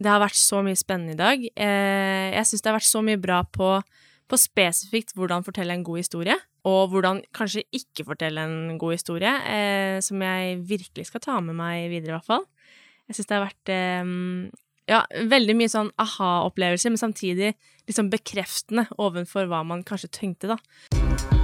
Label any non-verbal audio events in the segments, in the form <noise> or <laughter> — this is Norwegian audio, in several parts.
Det har vært så mye spennende i dag. Eh, jeg syns det har vært så mye bra på, på spesifikt hvordan fortelle en god historie, og hvordan kanskje ikke fortelle en god historie, eh, som jeg virkelig skal ta med meg videre, i hvert fall. Jeg syns det har vært eh, ja, veldig mye sånn aha-opplevelser, men samtidig liksom bekreftende overfor hva man kanskje tenkte, da.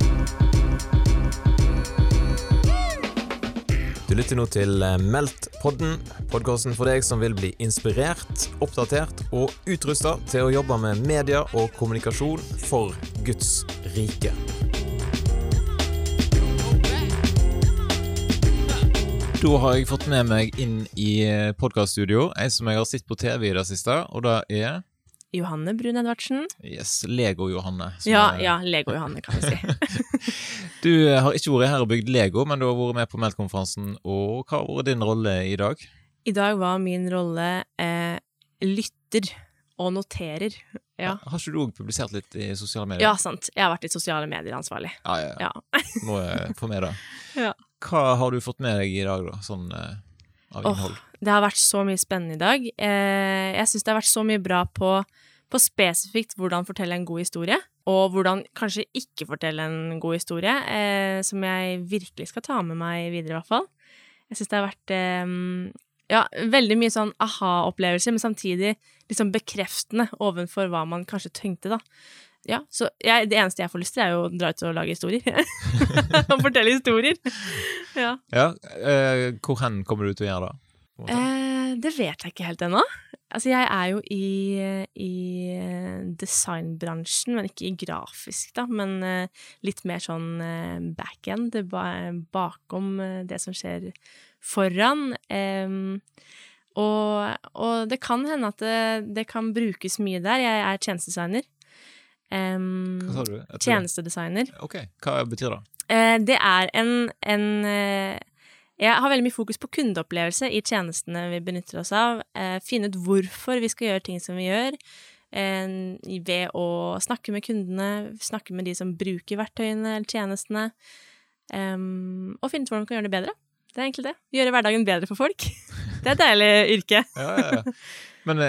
Lytter nå til eh, Meldt-podden, podkasten for deg som vil bli inspirert, oppdatert og utrusta til å jobbe med media og kommunikasjon for Guds rike. Da har jeg fått med meg inn i podkaststudio ei som jeg har sett på TV i det siste, og det er Johanne Brun Edvardsen. Yes, Lego-Johanne. Ja, er- ja, Lego-Johanne, kan vi si. <laughs> Du eh, har ikke vært her og bygd Lego, men du har vært med på Meldt-konferansen. Og hva har vært din rolle i dag? I dag var min rolle eh, lytter og noterer. Ja. Har ikke du òg publisert litt i sosiale medier? ja, sant. Jeg har vært litt sosiale medier ansvarlig. Ja, ja, ja. Må jeg få med det. <laughs> Ja. Hva har du fått med deg i dag, da? Sånn eh, av innhold? innhold? Det har vært så mye spennende i dag. Eh, jeg syns det har vært så mye bra på, på spesifikt hvordan fortelle en god historie, og hvordan kanskje ikke fortelle en god historie, eh, som jeg virkelig skal ta med meg videre, i hvert fall. Jeg syns det har vært eh, ja, veldig mye sånn aha-opplevelser, men samtidig liksom bekreftende overfor hva man kanskje tenkte, da. Ja, så jeg, det eneste jeg får lyst til, er jo å dra ut og lage historier. <laughs> og fortelle historier. <laughs> Ja. Ja, eh, Hvor hen kommer du til å gjøre det? Eh, det vet jeg ikke helt ennå. Altså, jeg er jo i, i designbransjen, men ikke i grafisk, da. Men eh, litt mer sånn eh, backend, bakom eh, det som skjer foran. Em, og, og det kan hende at det, det kan brukes mye der. Jeg er tjenestedesigner. Em, Hva sa du? Tjenestedesigner. Ok, Hva betyr det? Eh, det er en, en eh, Jeg har veldig mye fokus på kundeopplevelse i tjenestene vi benytter oss av. Eh, finne ut hvorfor vi skal gjøre ting som vi gjør. Eh, ved å snakke med kundene, snakke med de som bruker verktøyene eller tjenestene. em, og finne ut hvordan vi kan gjøre det bedre. Det er egentlig det. Gjøre hverdagen bedre for folk. <laughs> Det er et deilig yrke. Ja, ja, ja. Men det,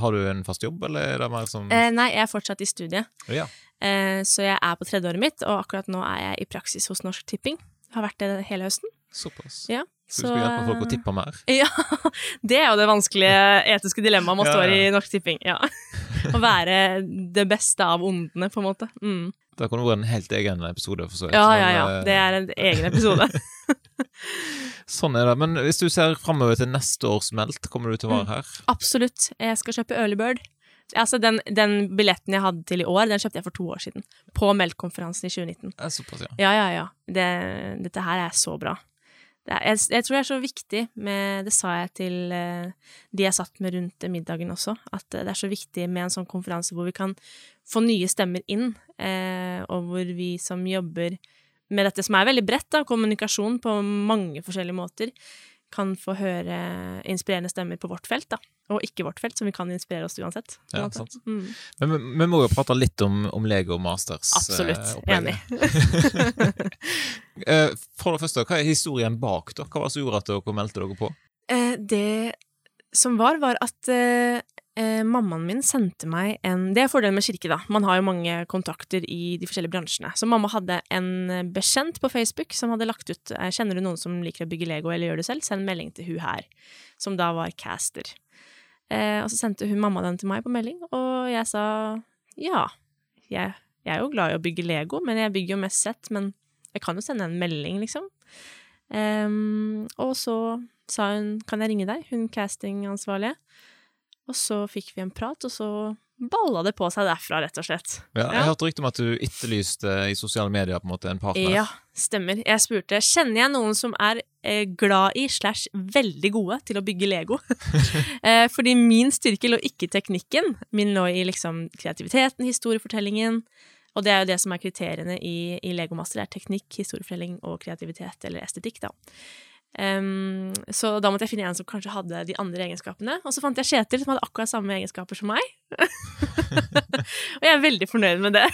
har du en fast jobb, eller er det mer som Eh, nei, jeg er fortsatt i studiet. Ja. Eh, så jeg er på tredjeåret mitt, og akkurat nå er jeg i praksis hos Norsk Tipping. Har vært det hele høsten. Såpass. Ja, Så du skulle hjelpe folk å tippe mer? <laughs> Ja, det er jo det vanskelige etiske dilemmaet man Ja, står i Norsk Tipping. Ja. Å være det beste av ondene, på en måte. Mm. Det kunne vært en helt egen episode. for så vidt. Ja, ja, ja. eh, Det er en egen episode. <laughs> <laughs> Sånn er det. Men hvis du ser framover til neste års Meldt, kommer du til å være her? Absolutt. Jeg skal kjøpe Early Bird. Altså, den, den billetten jeg hadde til i år, den kjøpte jeg for to år siden. På Melk-konferansen i 2019. Er såpass, ja. Ja, ja, ja. Det, dette her er så bra. Er, jeg, jeg tror det er så viktig med Det sa jeg til eh, de jeg satt med rundt middagen også, at det er så viktig med en sånn konferanse hvor vi kan få nye stemmer inn, eh, og hvor vi som jobber med dette som er veldig bredt, da, kommunikasjon på mange forskjellige måter, kan få høre inspirerende stemmer på vårt felt, da. Og ikke vårt felt, som vi kan inspirere oss uansett. Ja, sant. Mm. Men vi, må jo prate litt om, om Lego Masters. eh, Absolutt. <laughs> Eh, Enig. For det første, hva er historien bak? da? Hva var det som gjorde at dere meldte dere på? Eh, det som var, var at eh, eh, mammaen min sendte meg en Det er fordelen med kirke, da. Man har jo mange kontakter i de forskjellige bransjene. Så mamma hadde en bekjent på Facebook som hadde lagt ut eh, Kjenner du noen som liker å bygge Lego eller gjør det selv? Send melding til hun her. Som da var caster. Eh, og så sendte hun mamma den til meg på melding, og jeg sa ja. Jeg, jeg er jo glad i å bygge Lego, men jeg bygger jo mest sett. Men jeg kan jo sende en melding, liksom. Eh, og så sa hun 'kan jeg ringe deg', hun castingansvarlige. Og så fikk vi en prat, og så balla det på seg derfra, rett og slett. Ja, jeg Ja. hørte rykte om at du etterlyste i sosiale medier på en måte en partner. Ja, stemmer. Jeg spurte kjenner jeg noen som er eh, glad i slash veldig gode til å bygge Lego. <laughs> eh, fordi min styrke lå ikke i teknikken, min lå i liksom kreativiteten, historiefortellingen. Og det er jo det som er kriteriene i, i Lego Master. Det er teknikk, historiefortelling og kreativitet, eller estetikk, da. Em, så da måtte jeg finne en som kanskje hadde de andre egenskapene. Og så fant jeg Kjetil, som hadde akkurat samme egenskaper som meg. <laughs> og jeg er veldig fornøyd med det.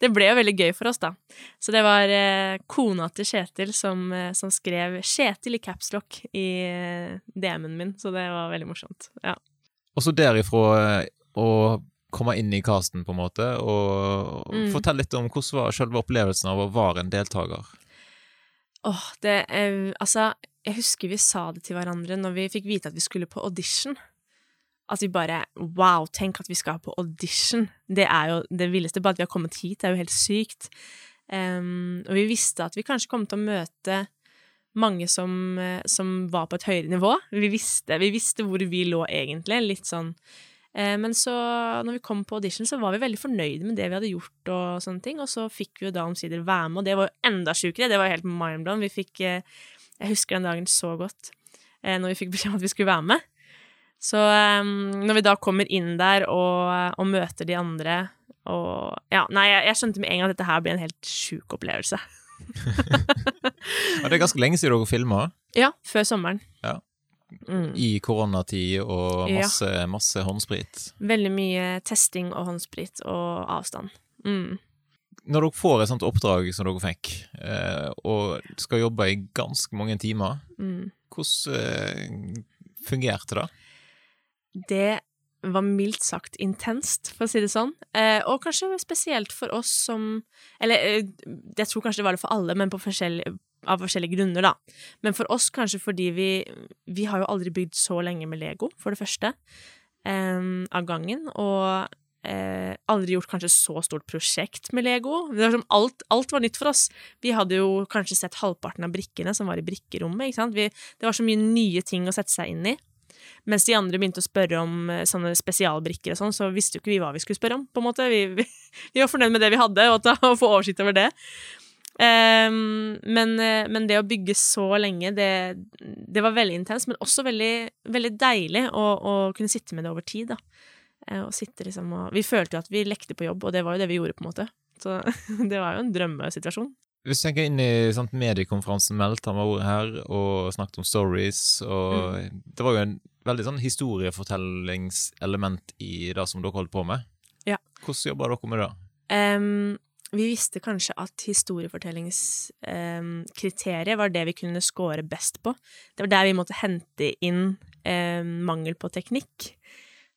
det ble jo veldig gøy for oss, da. Så det var uh, kona til Kjetil som, uh, som skrev 'Kjetil' i capslock i uh, DM-en min, så det var veldig morsomt. Ja. Og så derifra eh, å komme inn i casten, på en måte, og Mm. fortell litt om hvordan var selve opplevelsen av å være en deltaker. Åh, det eh, Altså, jeg husker vi sa det til hverandre når vi fikk vite at vi skulle på audition. At vi bare Wow, tenk at vi skal på audition. Det er jo det villeste. Bare at vi har kommet hit, det er jo helt sykt. Um, og vi visste at vi kanskje kom til å møte mange som, eh, som var på et høyere nivå. Vi visste, vi visste hvor vi lå egentlig, litt sånn. Eh, men så, når vi kom på audition, så var vi veldig fornøyde med det vi hadde gjort, og sånne ting, og så fikk vi jo da omsider være med, og det var jo enda sjukere. Det var jo helt mindblown. Vi fikk eh, Jeg husker den dagen så godt, eh, når vi fikk beskjed om at vi skulle være med. Så når vi da kommer inn der og, og møter de andre og Ja, nei, jeg, jeg skjønte med en gang at dette her blir en helt sjuk opplevelse. <laughs> Ja, det er ganske lenge siden dere filma, Ja, før sommeren. Ja. Mm. i koronatid og Ja. masse, masse håndsprit. Veldig mye testing og håndsprit og avstand. Mm. Når dere får et sånt oppdrag som dere fikk, eh, og skal jobbe i ganske mange timer, Mm. hvordan eh, fungerte det? Det var mildt sagt intenst, for å si det sånn. Eh, og kanskje spesielt for oss som Eller eh, jeg tror kanskje det var det for alle, men på forskjellig, av forskjellige grunner, da. Men for oss kanskje fordi vi Vi har jo aldri bygd så lenge med Lego, for det første, eh, av gangen. Og eh, aldri gjort kanskje så stort prosjekt med Lego. Det var som alt, alt var nytt for oss. Vi hadde jo kanskje sett halvparten av brikkene som var i brikkerommet. ikke sant? Vi, det var så mye nye ting å sette seg inn i. Mens de andre begynte å spørre om eh, sånne spesialbrikker og sånn, så visste jo ikke vi hva vi skulle spørre om, på en måte. Vi, vi, <laughs> vi var fornøyd med det vi hadde, og å få oversikt over det. Ehm, men, eh, men det å bygge så lenge, det, det var veldig intenst, men også veldig, veldig deilig å, å kunne sitte med det over tid, da. Eh, Og sitte liksom og Vi følte jo at vi lekte på jobb, og det var jo det vi gjorde, på en måte. Så <laughs> det var jo en drømmesituasjon. Hvis du tenker inn i sant, mediekonferansen Melt, han var her og snakket om stories, og det var jo en veldig sånn historiefortellingselement i det som dere holdt på med. Ja. Hvordan jobber dere med det? Em, vi visste kanskje at historiefortellingskriteriet var det vi kunne score best på. Det var der vi måtte hente inn eh, mangel på teknikk.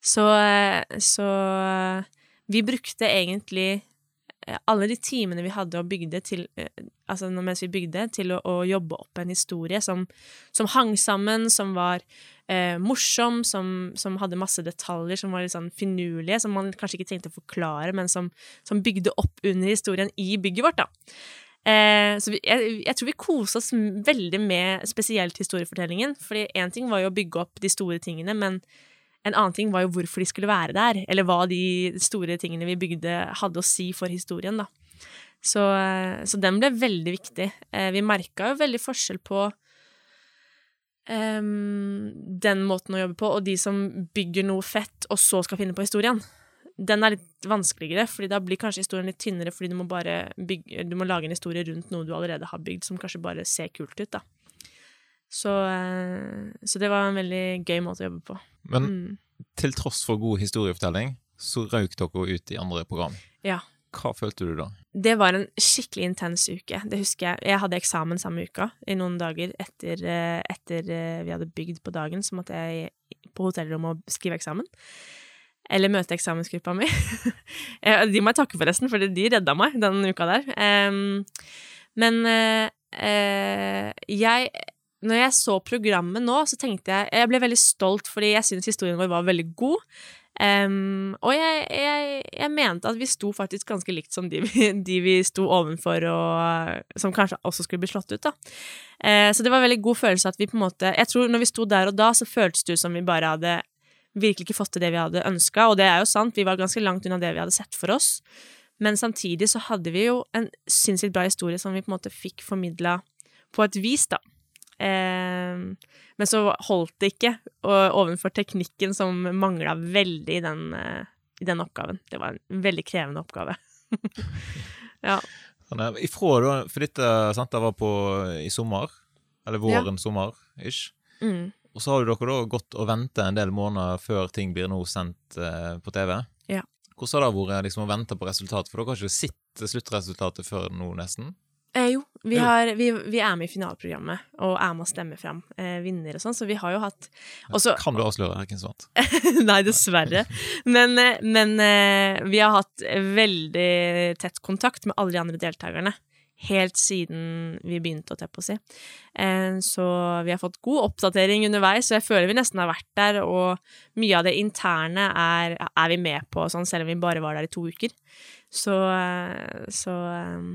Så, så vi brukte egentlig eh, alle de timene vi hadde og bygde til eh, Altså mens vi bygde, til å, å jobbe opp en historie som, som hang sammen, som var eh, morsom, som, som hadde masse detaljer som var litt sånn finurlige, som man kanskje ikke trengte å forklare, men som, som bygde opp under historien i bygget vårt, da. Eh, så vi, jeg, jeg tror vi koste oss veldig med spesielt historiefortellingen, fordi én ting var jo å bygge opp de store tingene, men en annen ting var jo hvorfor de skulle være der, eller hva de store tingene vi bygde hadde å si for historien, da. Så, eh, så den ble veldig viktig. Eh, vi merka jo veldig forskjell på um, den måten å jobbe på, og de som bygger noe fett, og så skal finne på historien. Den er litt vanskeligere, fordi da blir kanskje historien litt tynnere, fordi du må bare bygge, du må lage en historie rundt noe du allerede har bygd, som kanskje bare ser kult ut, da. Så, eh, så det var en veldig gøy måte å jobbe på. Men Mm. til tross for god historiefortelling, så røyk dere ut i andre program. Ja. Hva følte du da? Det var en skikkelig intens uke. Det husker jeg. Jeg hadde eksamen samme uka, i noen dager etter, eh, etter eh, vi hadde bygd på dagen, så måtte jeg på hotellrommet og skrive eksamen. Eller møte eksamensgruppa mi. <laughs> De må jeg takke, forresten, for de redda meg den uka der. Men eh, jeg Når jeg så programmet nå, så tenkte jeg Jeg ble veldig stolt, fordi jeg syns historien vår var veldig god. Um, og jeg, jeg, jeg mente at vi sto faktisk ganske likt som de vi, <laughs> de vi sto ovenfor, og som kanskje også skulle bli slått ut, da. Uh, så det var en veldig god følelse at vi på en måte Jeg tror når vi sto der og da, så føltes det ut som vi bare hadde virkelig ikke fått til det vi hadde ønska, og det er jo sant, vi var ganske langt unna det vi hadde sett for oss. Men samtidig så hadde vi jo en sinnssykt bra historie som vi på en måte fikk formidla på et vis, da. Eh, men så holdt det ikke og, ovenfor teknikken som mangla veldig i den, eh, i den oppgaven. Det var en veldig krevende oppgave. <laughs> ja. Ifra da, for dette sant, det var på i sommer, eller våren, sommer, ish. Mm. Og så har dere da gått og venta en del måneder før ting blir nå sendt eh, på TV. Ja. Hvordan har det vært liksom, å vente på resultatet? For dere har ikke sett sluttresultatet før nå, nesten? Eh, jo, vi, har, vi, vi er med i finaleprogrammet og er med å stemme fram eh, vinner og sånn, så vi har jo hatt også, Kan du avsløre hvem som vant? Nei, dessverre. Men, eh, men eh, vi har hatt veldig tett kontakt med alle de andre deltakerne. Helt siden vi begynte, å teppe oss i. Eh, Så vi har fått god oppdatering underveis, så jeg føler vi nesten har vært der. Og mye av det interne er, er vi med på, sånn, selv om vi bare var der i to uker. Så, eh, så eh,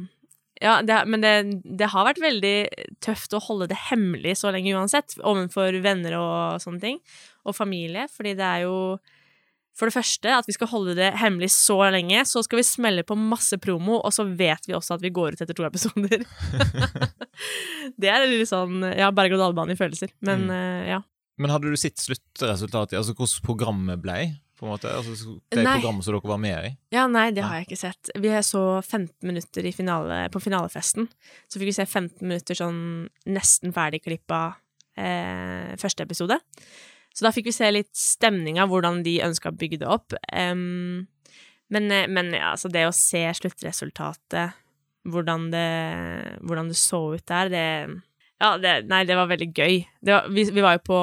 ja, det, men det, det har vært veldig tøft å holde det hemmelig så lenge uansett, overfor venner og sånne ting, og familie, fordi det er jo for det første at vi skal holde det hemmelig så lenge, så skal vi smelle på masse promo, og så vet vi også at vi går ut etter to episoder. <laughs> det er litt sånn, ja, berg-og-dal-bane i følelser, men eh, ja. Men hadde du sett sluttresultatet, altså hvordan programmet ble? På en måte? Altså, det Nei. programmet som dere var med i? Ja, nei, det har jeg ikke sett. Vi så 15 minutter i finale, på finalefesten. Så fikk vi se 15 minutter sånn nesten ferdigklippa eh, første episode. Så da fikk vi se litt stemning av hvordan de ønska å bygge det opp. Um, men, eh, men ja, altså det å se sluttresultatet, hvordan det, hvordan det så ut der, det Ja, det, nei, det var veldig gøy. Det var, vi, vi var jo på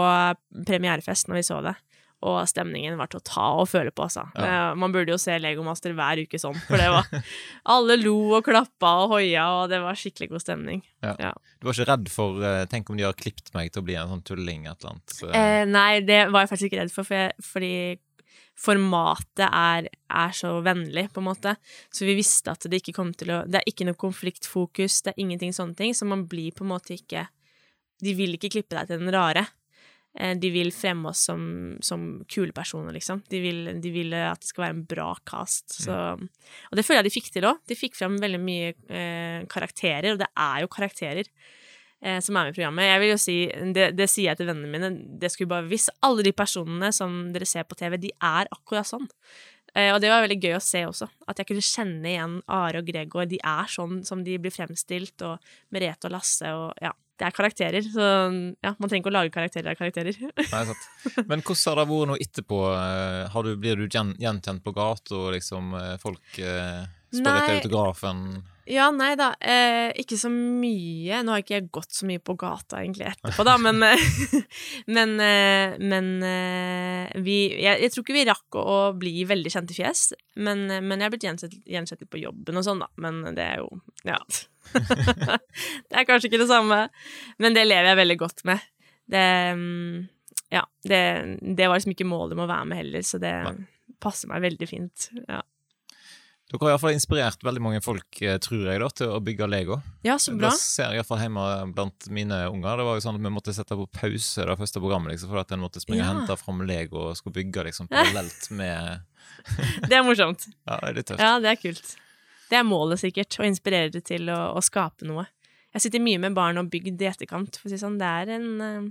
premierefest når vi så det. Og stemningen var til å ta og føle på, altså. Ja. Eh, Man burde jo se Legomaster hver uke sånn, for det var <laughs> Alle lo og klappa og hoia, og det var skikkelig god stemning. Du var ikke redd for eh, Tenk om de har klippet meg til å bli en sånn tulling et eller annet? Så, Eh, nei, det var jeg faktisk ikke redd for, for jeg, fordi formatet er, er så vennlig, på en måte. Så vi visste at det ikke kom til å Det er ikke noe konfliktfokus, det er ingenting sånne ting, så man blir på en måte ikke De vil ikke klippe deg til den rare. Eh, De vil fremme oss som, som kule personer, liksom. De vil, de vil at det skal være en bra cast. Så, og det føler jeg de fikk til òg. De fikk frem veldig mye eh, karakterer, og det er jo karakterer eh, som er med i programmet. Jeg vil jo si, det, det sier jeg til vennene mine, det skulle bare visst. alle de personene som dere ser på TV, de er akkurat sånn. Eh, og det var veldig gøy å se også, at jeg kunne kjenne igjen Are og Gregor. De er sånn som de blir fremstilt, og Merete og Lasse og ja. Det er karakterer, så ja, man trenger ikke å lage karakterer av karakterer. Nei, sant. Men hvordan har det vært nå etterpå? Eh, Har du, blir du gjen, gjenkjent på gata, og liksom eh, folk eh, spør Nei. etter autografen? Ja, nei da, eh, ikke så mye. Nå har ikke jeg gått så mye på gata egentlig etterpå, da, men eh, <laughs> Men, men vi jeg, jeg tror ikke vi rakk å, bli veldig kjente fjes, men, men jeg har blitt gjenkjent, gjensett på jobben og sånn, da. Men det er jo Ja. <laughs> det er kanskje ikke det samme, men det lever jeg veldig godt med. Det mm, Ja, det, det var liksom ikke målet med å være med heller, så det Nei. passer meg veldig fint. Ja, Dere har iallfall inspirert veldig mange folk, eh, tror jeg, da, til å bygge Lego. ja så bra. Det ser jeg iallfall hjemme blant mine unger. Det var jo sånn at Vi måtte sette på pause det første programmet liksom, for at en måtte springe Ja. og hente fram Lego og skulle bygge liksom, <laughs> parallelt med Det er morsomt. <laughs> Ja, det er litt tøft. Ja, det er kult. Det er målet sikkert, å inspirere til å, å skape noe. Jeg sitter mye med barn og bygd i etterkant, for å si sånn. Det er en, eh,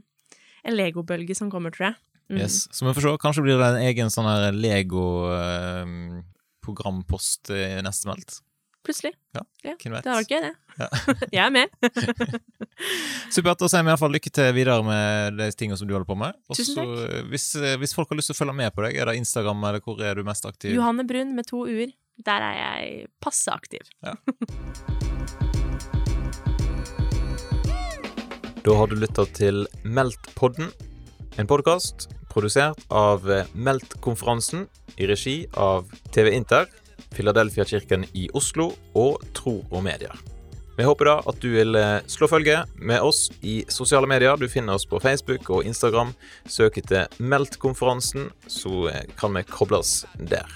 en legobølge som kommer, tror jeg. Mm. Yes. Så vi får se. Kanskje blir det en egen sånn her Lego-programpost i neste meldt. Plutselig. Ja, hvem vet. Det var gøy, det. Ja. <laughs> jeg er med. <laughs> Supert. Da sier vi iallfall lykke til videre med de tingene som du holder på med. Også, Tusen takk. Hvis, eh, hvis folk har lyst til å følge med på deg, er det Instagram, eller hvor er du mest aktiv? Johanne Brun med to u-er. Der er jeg passe aktiv. Da har du lytta til Meldt-podden, en podkast produsert av Meldt-konferansen i regi av TV Inter, Filadelfia-kirken i Oslo og Tro og Medier. Vi håper da at du vil eh, slå følge med oss i sosiale medier. Du finner oss på Facebook og Instagram. Søk etter Meldt-konferansen, så eh, kan vi kobles der.